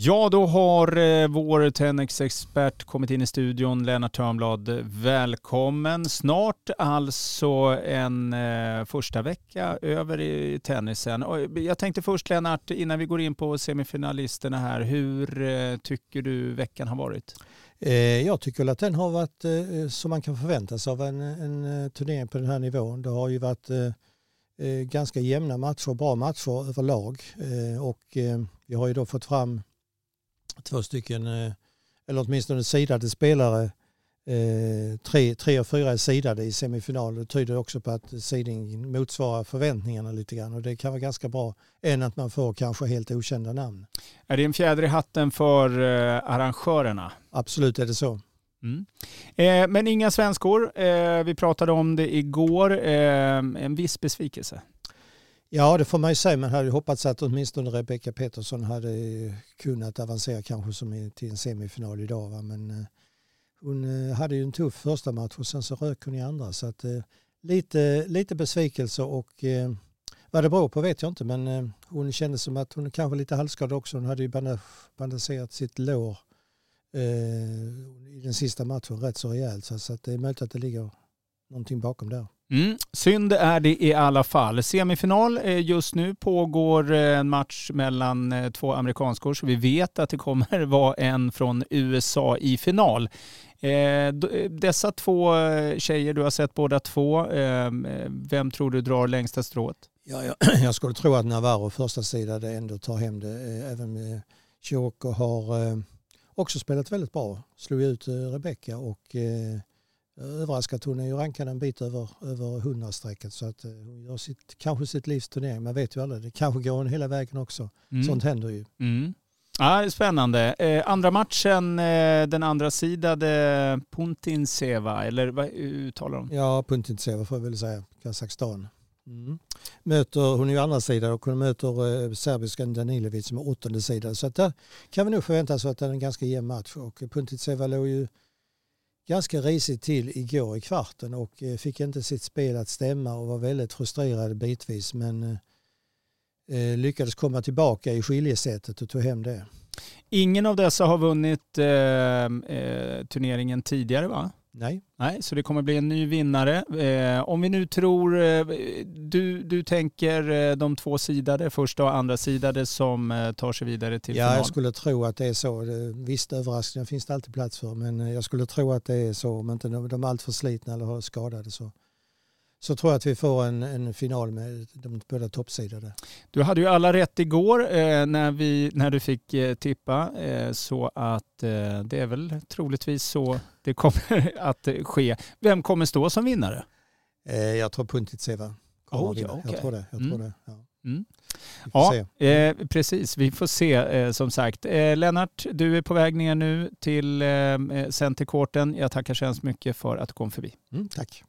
Ja, då har eh, vår Tennex-expert kommit in i studion, Lennart Törnblad. Välkommen. Snart alltså en eh, första vecka över i tennisen. Eh, jag tänkte först Lennart, innan vi går in på semifinalisterna här, hur eh, tycker du veckan har varit? Eh, jag tycker att den har varit eh, som man kan förvänta sig av en, en turnering på den här nivån. Det har ju varit ganska jämna matcher, bra matcher överlag och vi har ju då fått fram två stycken, eh, eller åtminstone sidade spelare. Eh, tre, tre och fyra är sidade i semifinal. Det tyder också på att sidingen motsvarar förväntningarna lite grann och det kan vara ganska bra än att man får kanske helt okända namn. Är det en fjäder i hatten för eh, arrangörerna? Absolut är det så. Mm. Eh, men inga svenskor. Eh, vi pratade om det igår. Eh, en viss besvikelse. Ja, det får man ju säga. Man hade ju hoppats att åtminstone Rebecca Pettersson hade eh, kunnat avancera kanske som till en semifinal idag. Va? Men eh, hon eh, hade ju en tuff första match och sen så rök hon i andra. Så att, lite, lite besvikelse och vad det beror på vet jag inte. Men hon kände som att hon kanske lite halvskadad också. Hon hade ju bandagerat sitt lår i den sista matchen rätt så rejält. Så att det är möjligt att det ligger någonting bakom där. Mm. Synd är det i alla fall. Semifinal just nu pågår en match mellan eh, två amerikanskor så vi vet att det kommer vara en från USA i final. Eh, dessa två eh, tjejer, du har sett båda två. Vem tror du drar längsta strået? Ja, jag, jag skulle tro att Navarro första sida det ändå tar hem det. Även Chioko har också spelat väldigt bra. Slog ut Rebecca och överraskat. Hon är ju rankad en bit över, över 100-strecket så att eh, hon gör sitt, kanske sitt livs turnering. Man vet ju aldrig. Det kanske går hon hela vägen också. Mm. Sånt händer ju. Mm. Ja, spännande. Eh, andra matchen, eh, den andra sidade Puntinseva, eller vad uttalar de? Ja, Puntinseva får jag väl säga, Kazakstan. Mm. Möter, hon är ju andra sidan och hon möter eh, serbiskan Danilovic som är åttonde sidan. Så att där kan vi nog förvänta oss att det är en ganska jämn match. Och Puntinseva låg ju ganska risigt till igår i kvarten och eh, fick inte sitt spel att stämma och var väldigt frustrerad bitvis men eh, eh, lyckades komma tillbaka i skiljesättet och tog hem det. Ingen av dessa har vunnit eh, eh, turneringen tidigare va? Nej. Nej, så det kommer bli en ny vinnare. Eh, om vi nu tror, eh, du, du tänker eh, de två sidade, första och andra sidade som eh, tar sig vidare till ja, final? Ja, jag skulle tro att det är så. Visst, överraskningar finns det alltid plats för, men eh, jag skulle tro att det är så. Om inte de är alltför slitna eller skadade så så tror jag att vi får en, en final med de båda toppsidade. Du hade ju alla rätt igår eh, när, vi, när du fick eh, tippa eh, så att eh, det är väl troligtvis så det kommer att ske. Vem kommer stå som vinnare? Eh, jag tror Puntitseva kommer oh, vinna. Okay. Jag tror det. Jag tror mm. det ja. Mm. Ja, eh, precis. Vi får se eh, som sagt. Eh, Lennart, du är på väg ner nu till eh, centerkorten. Jag tackar så hemskt mycket för att du kom förbi. Mm, tack.